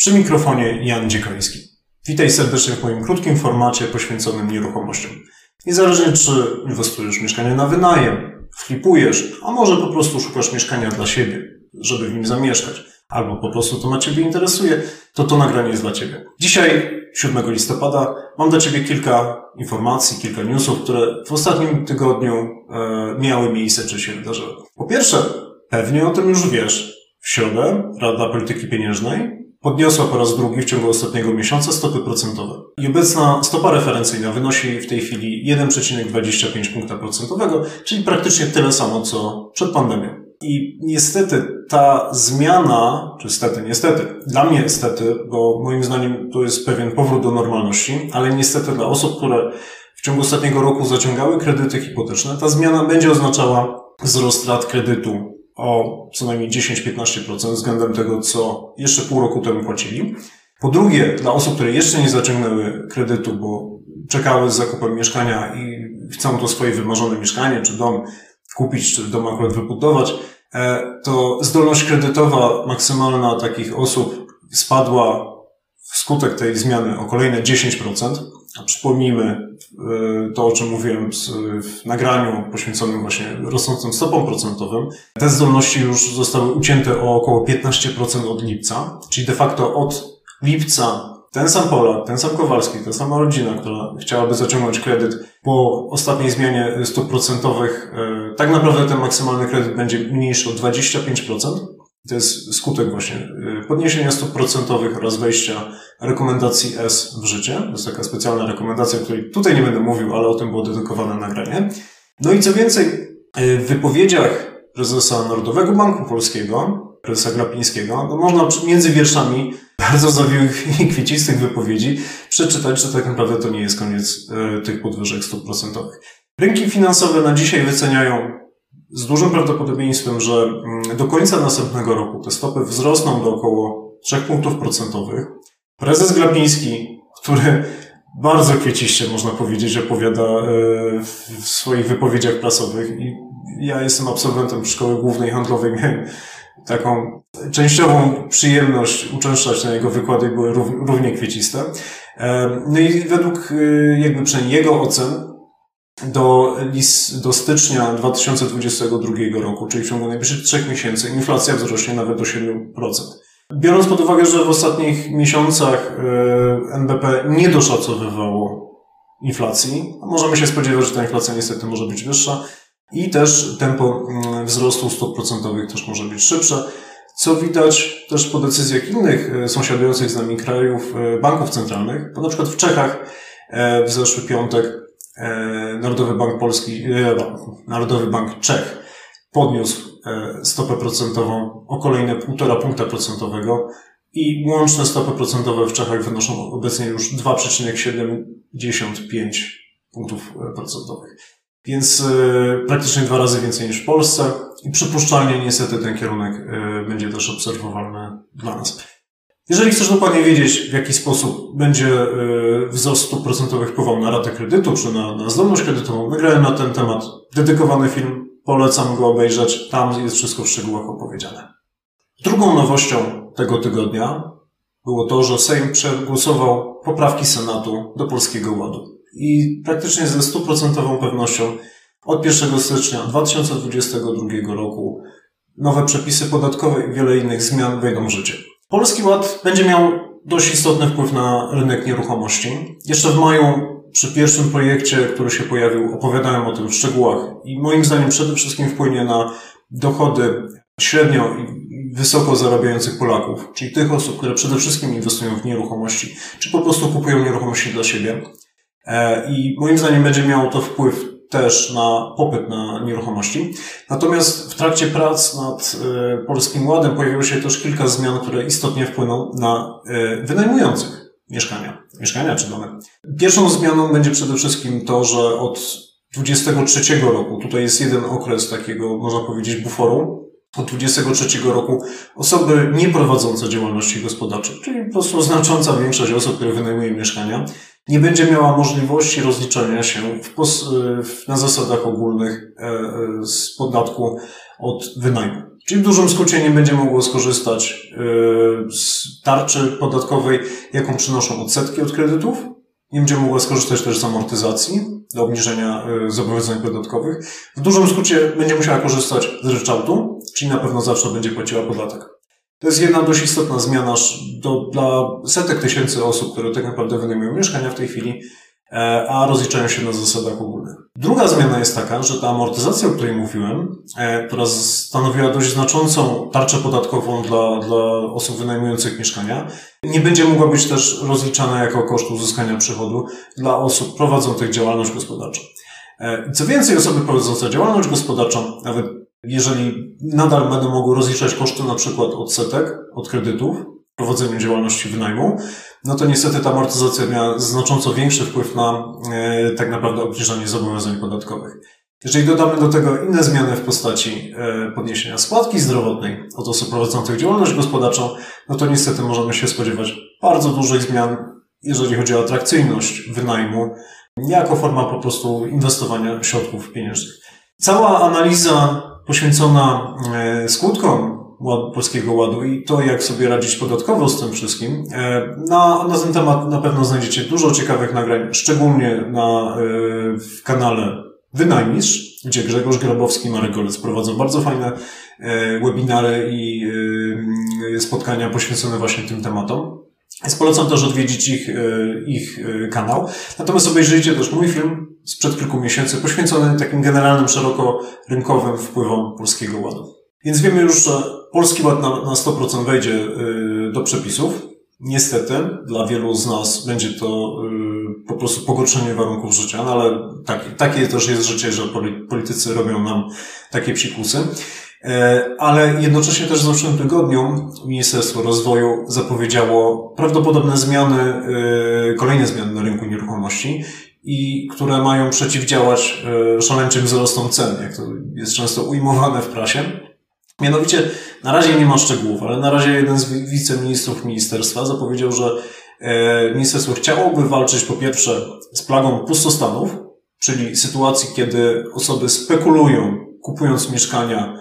Przy mikrofonie Jan Dziekoński. Witaj serdecznie w moim krótkim formacie poświęconym nieruchomościom. Niezależnie czy inwestujesz mieszkanie na wynajem, flipujesz, a może po prostu szukasz mieszkania dla siebie, żeby w nim zamieszkać, albo po prostu to na Ciebie interesuje, to to nagranie jest dla Ciebie. Dzisiaj, 7 listopada, mam dla Ciebie kilka informacji, kilka newsów, które w ostatnim tygodniu e, miały miejsce czy się wydarzyły. Po pierwsze, pewnie o tym już wiesz. W środę Rada Polityki Pieniężnej podniosła po raz drugi w ciągu ostatniego miesiąca stopy procentowe. I obecna stopa referencyjna wynosi w tej chwili 1,25 punkta procentowego, czyli praktycznie tyle samo co przed pandemią. I niestety ta zmiana, czy stety, niestety, dla mnie niestety, bo moim zdaniem to jest pewien powrót do normalności, ale niestety dla osób, które w ciągu ostatniego roku zaciągały kredyty hipoteczne, ta zmiana będzie oznaczała wzrost rat kredytu o co najmniej 10-15% względem tego, co jeszcze pół roku temu płacili. Po drugie, dla osób, które jeszcze nie zaciągnęły kredytu, bo czekały z zakupem mieszkania i chcą to swoje wymarzone mieszkanie, czy dom kupić, czy dom akurat wybudować, e, to zdolność kredytowa maksymalna takich osób spadła wskutek tej zmiany o kolejne 10%. A przypomnijmy to, o czym mówiłem w nagraniu poświęconym właśnie rosnącym stopom procentowym. Te zdolności już zostały ucięte o około 15% od lipca, czyli de facto od lipca ten sam Polak, ten sam Kowalski, ta sama rodzina, która chciałaby zaciągnąć kredyt po ostatniej zmianie stóp procentowych, e, tak naprawdę ten maksymalny kredyt będzie mniejszy o 25%. To jest skutek właśnie y, podniesienia stóp procentowych oraz wejścia rekomendacji S w życie. To jest taka specjalna rekomendacja, o której tutaj nie będę mówił, ale o tym było dedykowane nagranie. No i co więcej, y, w wypowiedziach prezesa Narodowego Banku Polskiego, prezesa Glapińskiego, no można między wierszami bardzo zawiłych i kwiecistych wypowiedzi przeczytać, że tak naprawdę to nie jest koniec y, tych podwyżek stóp procentowych. Rynki finansowe na dzisiaj wyceniają z dużym prawdopodobieństwem, że mm, do końca następnego roku te stopy wzrosną do około 3 punktów procentowych. Prezes Glapiński, który bardzo kwieciście, można powiedzieć, opowiada e, w swoich wypowiedziach prasowych i ja jestem absolwentem szkoły głównej handlowej, miałem taką częściową przyjemność uczęszczać na jego wykłady, były równie kwieciste. E, no i według e, jakby przynajmniej jego ocen do, lis, do stycznia 2022 roku, czyli w ciągu najbliższych trzech miesięcy, inflacja wzrośnie nawet do 7%. Biorąc pod uwagę, że w ostatnich miesiącach e, NBP nie doszacowywało inflacji, możemy się spodziewać, że ta inflacja niestety może być wyższa i też tempo mm, wzrostu stóp procentowych też może być szybsze, co widać też po decyzjach innych e, sąsiadujących z nami krajów e, banków centralnych, bo na przykład w Czechach w zeszły piątek Narodowy Bank Polski, e, Narodowy Bank Czech podniósł e, stopę procentową o kolejne 1,5 punkta procentowego i łączne stopy procentowe w Czechach wynoszą obecnie już 2,75 punktów procentowych. Więc praktycznie dwa razy więcej niż w Polsce i przypuszczalnie niestety ten kierunek będzie też obserwowalny dla nas. Jeżeli chcesz dokładnie wiedzieć, w jaki sposób będzie y, wzrost stóp procentowych wpływał na ratę kredytu, czy na, na zdolność kredytową, nagrałem na ten temat dedykowany film, polecam go obejrzeć, tam jest wszystko w szczegółach opowiedziane. Drugą nowością tego tygodnia było to, że Sejm przegłosował poprawki Senatu do Polskiego Ładu. I praktycznie ze stuprocentową pewnością od 1 stycznia 2022 roku nowe przepisy podatkowe i wiele innych zmian wejdą w życie. Polski Ład będzie miał dość istotny wpływ na rynek nieruchomości. Jeszcze w maju przy pierwszym projekcie, który się pojawił, opowiadałem o tym w szczegółach i moim zdaniem przede wszystkim wpłynie na dochody średnio i wysoko zarabiających Polaków, czyli tych osób, które przede wszystkim inwestują w nieruchomości, czy po prostu kupują nieruchomości dla siebie. E, I moim zdaniem będzie miało to wpływ też na popyt na nieruchomości. Natomiast w trakcie prac nad y, Polskim Ładem pojawiło się też kilka zmian, które istotnie wpłyną na y, wynajmujących mieszkania, mieszkania czy domy. Pierwszą zmianą będzie przede wszystkim to, że od 23 roku, tutaj jest jeden okres takiego, można powiedzieć, buforu, od 23 roku osoby nie prowadzące działalności gospodarczej, czyli po prostu znacząca większość osób, które wynajmują mieszkania, nie będzie miała możliwości rozliczania się w, na zasadach ogólnych e, e, z podatku od wynajmu. Czyli w dużym skrócie nie będzie mogło skorzystać e, z tarczy podatkowej, jaką przynoszą odsetki od kredytów. Nie będzie mogła skorzystać też z amortyzacji do obniżenia zobowiązań podatkowych. W dużym skrócie będzie musiała korzystać z ryczałtu, czyli na pewno zawsze będzie płaciła podatek. To jest jedna dość istotna zmiana do, dla setek tysięcy osób, które tak naprawdę wynajmują mieszkania w tej chwili, e, a rozliczają się na zasadach ogólnych. Druga zmiana jest taka, że ta amortyzacja, o której mówiłem, e, która stanowiła dość znaczącą tarczę podatkową dla, dla osób wynajmujących mieszkania, nie będzie mogła być też rozliczana jako koszt uzyskania przychodu dla osób prowadzących działalność gospodarczą. E, co więcej, osoby prowadzące działalność gospodarczą, nawet jeżeli nadal będą mogły rozliczać koszty na przykład odsetek od kredytów prowadzeniu działalności wynajmu, no to niestety ta amortyzacja miała znacząco większy wpływ na e, tak naprawdę obniżanie zobowiązań podatkowych. Jeżeli dodamy do tego inne zmiany w postaci e, podniesienia składki zdrowotnej od osób prowadzących działalność gospodarczą, no to niestety możemy się spodziewać bardzo dużych zmian, jeżeli chodzi o atrakcyjność wynajmu, jako forma po prostu inwestowania środków pieniężnych. Cała analiza poświęcona e, skutkom Polskiego Ładu i to, jak sobie radzić podatkowo z tym wszystkim. E, na, na ten temat na pewno znajdziecie dużo ciekawych nagrań, szczególnie na, e, w kanale Wynajmistrz, gdzie Grzegorz Grabowski i Marek Golec prowadzą bardzo fajne webinary i spotkania poświęcone właśnie tym tematom. Więc polecam też odwiedzić ich, ich kanał. Natomiast obejrzyjcie też mój film sprzed kilku miesięcy, poświęcony takim generalnym, szeroko rynkowym wpływom Polskiego Ładu. Więc wiemy już, że Polski Ład na, na 100% wejdzie y, do przepisów. Niestety, dla wielu z nas będzie to y, po prostu pogorszenie warunków życia, no ale takie, takie też jest życie, że politycy robią nam takie psikusy. E, ale jednocześnie też w zeszłym tygodniu Ministerstwo Rozwoju zapowiedziało prawdopodobne zmiany, y, kolejne zmiany na rynku nieruchomości i które mają przeciwdziałać e, szaleńczym wzrostom cen, jak to jest często ujmowane w prasie. Mianowicie, na razie nie ma szczegółów, ale na razie jeden z wiceministrów ministerstwa zapowiedział, że e, ministerstwo chciałoby walczyć po pierwsze z plagą pustostanów, czyli sytuacji, kiedy osoby spekulują, kupując mieszkania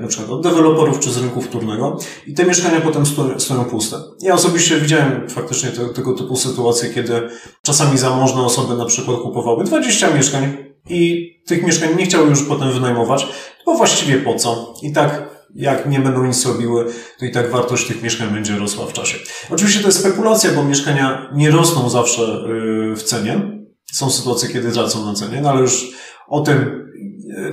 na przykład od deweloperów czy z rynku wtórnego i te mieszkania potem stoją puste. Ja osobiście widziałem faktycznie te, tego typu sytuacje, kiedy czasami zamożne osoby na przykład kupowały 20 mieszkań i tych mieszkań nie chciały już potem wynajmować, bo właściwie po co? I tak jak nie będą nic robiły, to i tak wartość tych mieszkań będzie rosła w czasie. Oczywiście to jest spekulacja, bo mieszkania nie rosną zawsze y, w cenie. Są sytuacje, kiedy tracą na cenie, no ale już o tym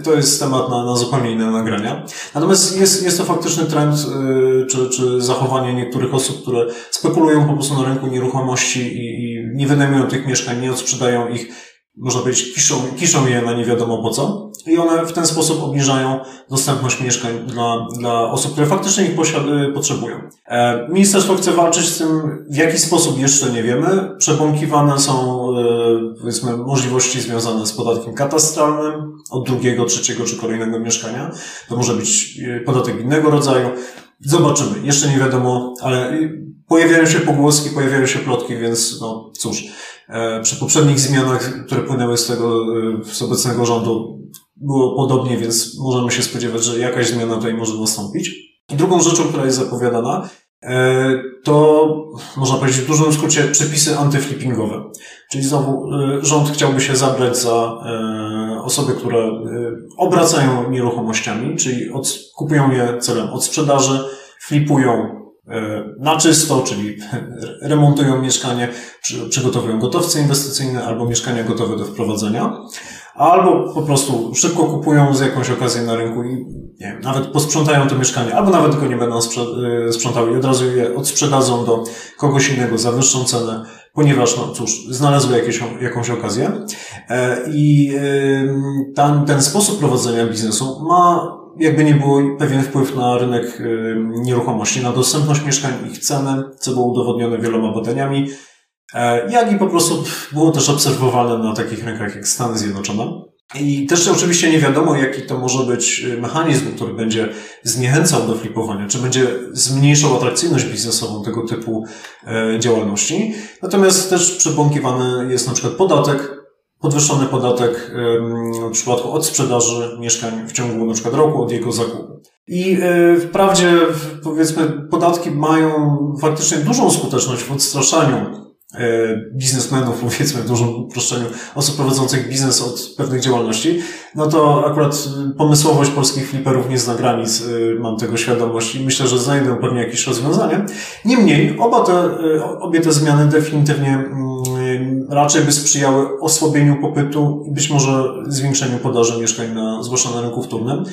to jest temat na, na zupełnie inne nagrania. Natomiast jest, jest to faktyczny trend, y, czy, czy zachowanie niektórych osób, które spekulują po prostu na rynku nieruchomości i, i nie wynajmują tych mieszkań, nie odsprzedają ich można powiedzieć, kiszą, kiszą je na nie wiadomo po co. I one w ten sposób obniżają dostępność mieszkań dla, dla osób, które faktycznie ich posiad- potrzebują. E, ministerstwo chce walczyć z tym, w jaki sposób jeszcze nie wiemy. Przebąkiwane są, e, powiedzmy, możliwości związane z podatkiem katastralnym od drugiego, trzeciego czy kolejnego mieszkania. To może być e, podatek innego rodzaju. Zobaczymy. Jeszcze nie wiadomo, ale pojawiają się pogłoski, pojawiają się plotki, więc no cóż. E, przy poprzednich zmianach, które płynęły z tego, z obecnego rządu, było podobnie, więc możemy się spodziewać, że jakaś zmiana tutaj może nastąpić. Drugą rzeczą, która jest zapowiadana, e, to można powiedzieć w dużym skrócie przepisy antyflippingowe. Czyli znowu rząd chciałby się zabrać za osoby, które obracają nieruchomościami, czyli od, kupują je celem odsprzedaży, flipują E, na czysto, czyli remontują mieszkanie, przygotowują gotowce inwestycyjne albo mieszkania gotowe do wprowadzenia, albo po prostu szybko kupują z jakąś okazję na rynku i nie wiem, nawet posprzątają to mieszkanie, albo nawet tylko nie będą e, sprzątały i od razu je odsprzedadzą do kogoś innego za wyższą cenę ponieważ, no cóż, znalazły jakieś, jakąś okazję. E, i ten, ten sposób prowadzenia biznesu ma jakby nie było pewien wpływ na rynek nieruchomości, na dostępność mieszkań, ich cenę, co było udowodnione wieloma badaniami, jak i po prostu było też obserwowane na takich rynkach jak Stany Zjednoczone. I też oczywiście nie wiadomo, jaki to może być y, mechanizm, który będzie zniechęcał do flipowania, czy będzie zmniejszał atrakcyjność biznesową tego typu e, działalności. Natomiast też przebąkiwany jest na przykład podatek, podwyższony podatek w przypadku od sprzedaży mieszkań w ciągu na przykład roku od jego zakupu. I e, wprawdzie, powiedzmy, podatki mają faktycznie dużą skuteczność w odstraszaniu E, biznesmenów, powiedzmy w dużym uproszczeniu, osób prowadzących biznes od pewnych działalności, no to akurat pomysłowość polskich fliperów nie zna granic, e, mam tego świadomość i myślę, że znajdę pewnie jakieś rozwiązanie. Niemniej, oba te, e, obie te zmiany definitywnie mm, raczej by sprzyjały osłabieniu popytu i być może zwiększeniu podaży mieszkań, na, zwłaszcza na rynku wtórnym,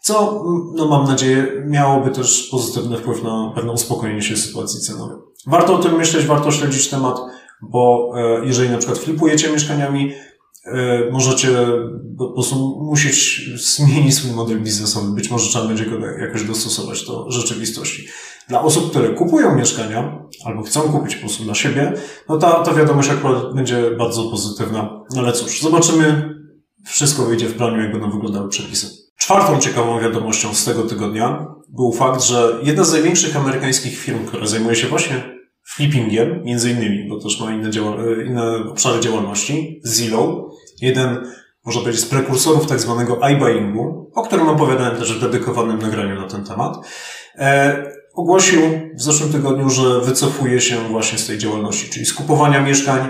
co, no mam nadzieję, miałoby też pozytywny wpływ na pewne uspokojenie się sytuacji cenowej. Warto o tym myśleć, warto śledzić temat, bo e, jeżeli na przykład flipujecie mieszkaniami, e, możecie po prostu musieć zmienić swój model biznesowy. Być może trzeba będzie go jakoś dostosować do rzeczywistości. Dla osób, które kupują mieszkania albo chcą kupić po prostu dla siebie, no ta, ta wiadomość akurat będzie bardzo pozytywna. No ale cóż, zobaczymy. Wszystko wyjdzie w planie, jak będą wyglądały przepisy. Czwartą ciekawą wiadomością z tego tygodnia był fakt, że jedna z największych amerykańskich firm, która zajmuje się właśnie flippingiem, między innymi, bo też ma inne, działa- inne obszary działalności, Zillow, jeden, można powiedzieć, z prekursorów tak zwanego iBuyingu, o którym opowiadałem też w dedykowanym nagraniu na ten temat, e, ogłosił w zeszłym tygodniu, że wycofuje się właśnie z tej działalności, czyli skupowania mieszkań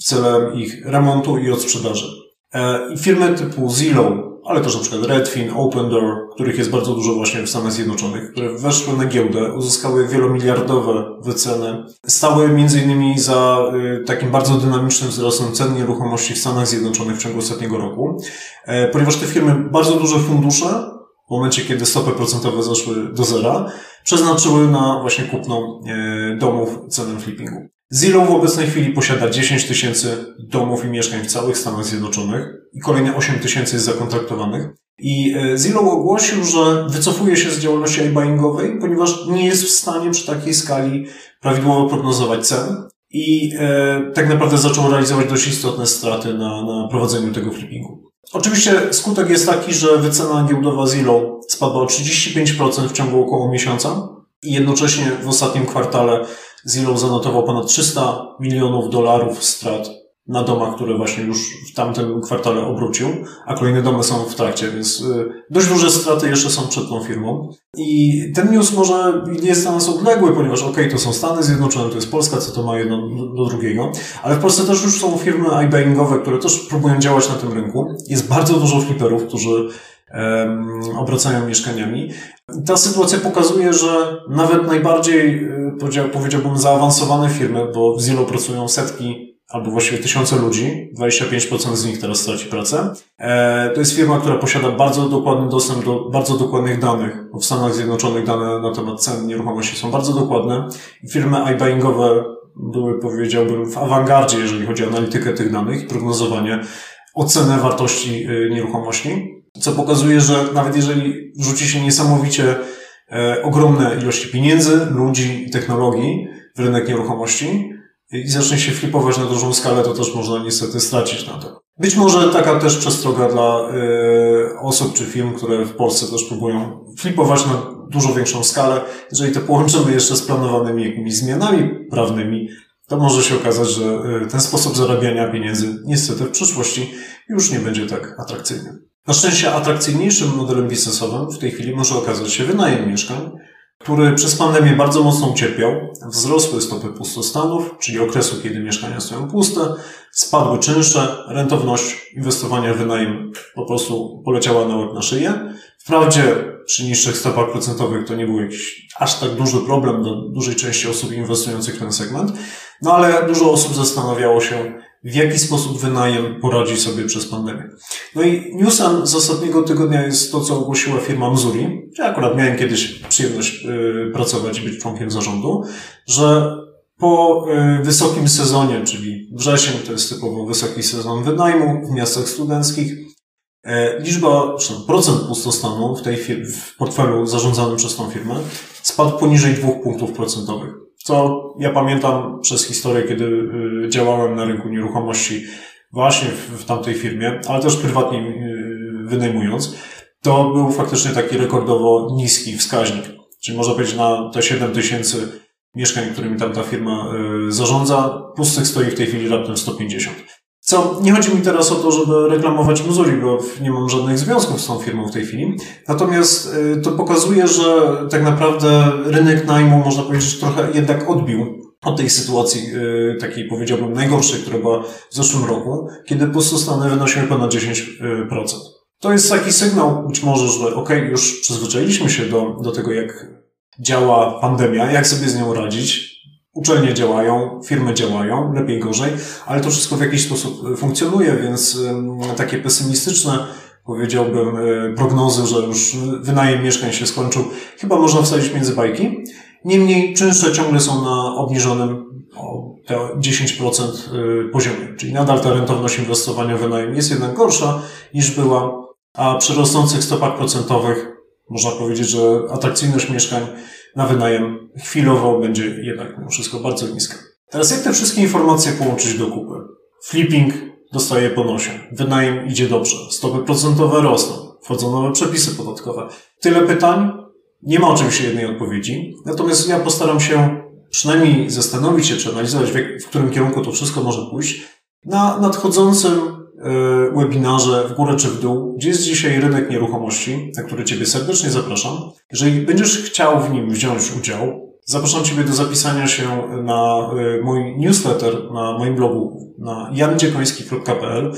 w celem ich remontu i odsprzedaży. E, firmy typu Zillow, ale też na przykład Redfin, Open Door, których jest bardzo dużo właśnie w Stanach Zjednoczonych, które weszły na giełdę, uzyskały wielomiliardowe wyceny, stały między innymi za y, takim bardzo dynamicznym wzrostem cen nieruchomości w Stanach Zjednoczonych w ciągu ostatniego roku, e, ponieważ te firmy bardzo duże fundusze w momencie, kiedy stopy procentowe zeszły do zera, przeznaczyły na właśnie kupno e, domów cenem flippingu. Zillow w obecnej chwili posiada 10 tysięcy domów i mieszkań w całych Stanach Zjednoczonych i kolejne 8 tysięcy jest zakontraktowanych. I e, Zillow ogłosił, że wycofuje się z działalności iBuyingowej, ponieważ nie jest w stanie przy takiej skali prawidłowo prognozować cen i e, tak naprawdę zaczął realizować dość istotne straty na, na prowadzeniu tego flippingu. Oczywiście skutek jest taki, że wycena giełdowa Zillow spadła o 35% w ciągu około miesiąca i jednocześnie w ostatnim kwartale Zillow zanotował ponad 300 milionów dolarów strat na domach, które właśnie już w tamtym kwartale obrócił, a kolejne domy są w trakcie, więc y, dość duże straty jeszcze są przed tą firmą. I ten news może jest dla nas odległy, ponieważ okej, okay, to są Stany Zjednoczone, to jest Polska, co to ma jedno do drugiego, ale w Polsce też już są firmy iBuyingowe, które też próbują działać na tym rynku. Jest bardzo dużo fliperów, którzy obracają mieszkaniami. Ta sytuacja pokazuje, że nawet najbardziej, y, powiedziałbym, zaawansowane firmy, bo w Zillow pracują setki albo właściwie tysiące ludzi, 25% z nich teraz straci pracę. E, to jest firma, która posiada bardzo dokładny dostęp do bardzo dokładnych danych. Bo w Stanach Zjednoczonych dane na temat cen nieruchomości są bardzo dokładne. Firmy iBuyingowe były, powiedziałbym, w awangardzie, jeżeli chodzi o analitykę tych danych prognozowanie, ocenę wartości y, nieruchomości co pokazuje, że nawet jeżeli rzuci się niesamowicie e, ogromne ilości pieniędzy, ludzi i technologii w rynek nieruchomości i zacznie się flipować na dużą skalę, to też można niestety stracić na to. Być może taka też przestroga dla e, osób czy firm, które w Polsce też próbują flipować na dużo większą skalę. Jeżeli to połączymy jeszcze z planowanymi jakimiś zmianami prawnymi, to może się okazać, że e, ten sposób zarabiania pieniędzy niestety w przyszłości już nie będzie tak atrakcyjny. Na szczęście atrakcyjniejszym modelem biznesowym w tej chwili może okazać się wynajem mieszkań, który przez pandemię bardzo mocno ucierpiał. Wzrosły stopy pustostanów, czyli okresu, kiedy mieszkania stoją puste, spadły czynsze, rentowność inwestowania w wynajem po prostu poleciała na łeb na szyję. Wprawdzie przy niższych stopach procentowych to nie był jakiś aż tak duży problem dla dużej części osób inwestujących w ten segment, no ale dużo osób zastanawiało się, w jaki sposób wynajem poradzi sobie przez pandemię. No i newsem z ostatniego tygodnia jest to, co ogłosiła firma Mzuri. Ja akurat miałem kiedyś przyjemność yy, pracować i być członkiem zarządu, że Po y, wysokim sezonie, czyli wrzesień, to jest typowo wysoki sezon wynajmu w miastach studenckich, e, liczba, czy procent pustostanu w tej w portfelu zarządzanym przez tą firmę spadł poniżej dwóch punktów procentowych. Co ja pamiętam przez historię, kiedy y, działałem na rynku nieruchomości właśnie w, w tamtej firmie, ale też prywatnie y, wynajmując, to był faktycznie taki rekordowo niski wskaźnik. Czyli można powiedzieć na te 7 tysięcy mieszkań, którymi tam ta firma y, zarządza, pustych stoi w tej chwili raptem 150. Co, nie chodzi mi teraz o to, żeby reklamować Missouri, bo nie mam żadnych związków z tą firmą w tej chwili. Natomiast y, to pokazuje, że tak naprawdę rynek najmu, można powiedzieć, trochę jednak odbił od tej sytuacji y, takiej, powiedziałbym, najgorszej, która była w zeszłym roku, kiedy pustostany wynosiły ponad 10%. To jest taki sygnał być może, że ok, już przyzwyczailiśmy się do, do tego, jak działa pandemia, jak sobie z nią radzić. Uczelnie działają, firmy działają, lepiej, gorzej, ale to wszystko w jakiś sposób e, funkcjonuje, więc takie pesymistyczne, powiedziałbym, e, prognozy, że już wynajem mieszkań się skończył, chyba można wsadzić między bajki. Niemniej czynsze ciągle są na obniżonym o te 10% e, poziomie, czyli nadal ta rentowność inwestowania w wynajem jest jednak gorsza niż była, a przy rosnących stopach procentowych można powiedzieć, że atrakcyjność mieszkań na wynajem chwilowo będzie jednak mimo wszystko bardzo niska. Teraz jak te wszystkie informacje połączyć do kupy? Flipping dostaje po nosie, wynajem idzie dobrze, stopy procentowe rosną, wchodzą nowe przepisy podatkowe. Tyle pytań, nie ma oczywiście jednej odpowiedzi, natomiast ja postaram się przynajmniej zastanowić się, czy analizować, w, którym kierunku to wszystko może pójść, na nadchodzącym webinarze w górę czy w dół, gdzie jest dzisiaj rynek nieruchomości, na który Ciebie serdecznie zapraszam. Jeżeli będziesz chciał w nim wziąć udział, zapraszam Ciebie do zapisania się na e, mój newsletter na moim blogu na jandziekoński.pl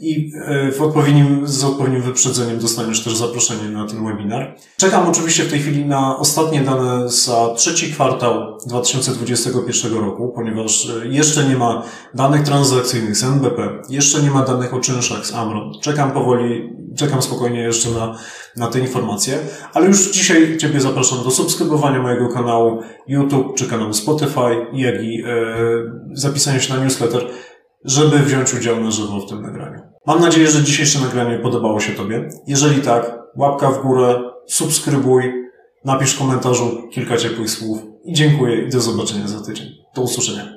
i e, w odpowiednim, z odpowiednim wyprzedzeniem dostaniesz też zaproszenie na ten webinar. Czekam oczywiście w tej chwili na ostatnie dane za trzeci kwartał 2021 roku, ponieważ e, jeszcze nie ma danych transakcyjnych z NBP, jeszcze nie ma danych o czynszach z Amron. Czekam powoli, czekam spokojnie jeszcze na, na te informacje, ale już dzisiaj Ciebie zapraszam do subskrybowania mojego kanału YouTube czy kanału Spotify, jak i e, zapisania się na newsletter żeby wziąć udział na żywo w tym nagraniu. Mam nadzieję, że dzisiejsze nagranie podobało się Tobie. Jeżeli tak, łapka w górę, subskrybuj, napisz w komentarzu kilka ciepłych słów i dziękuję i do zobaczenia za tydzień. Do usłyszenia.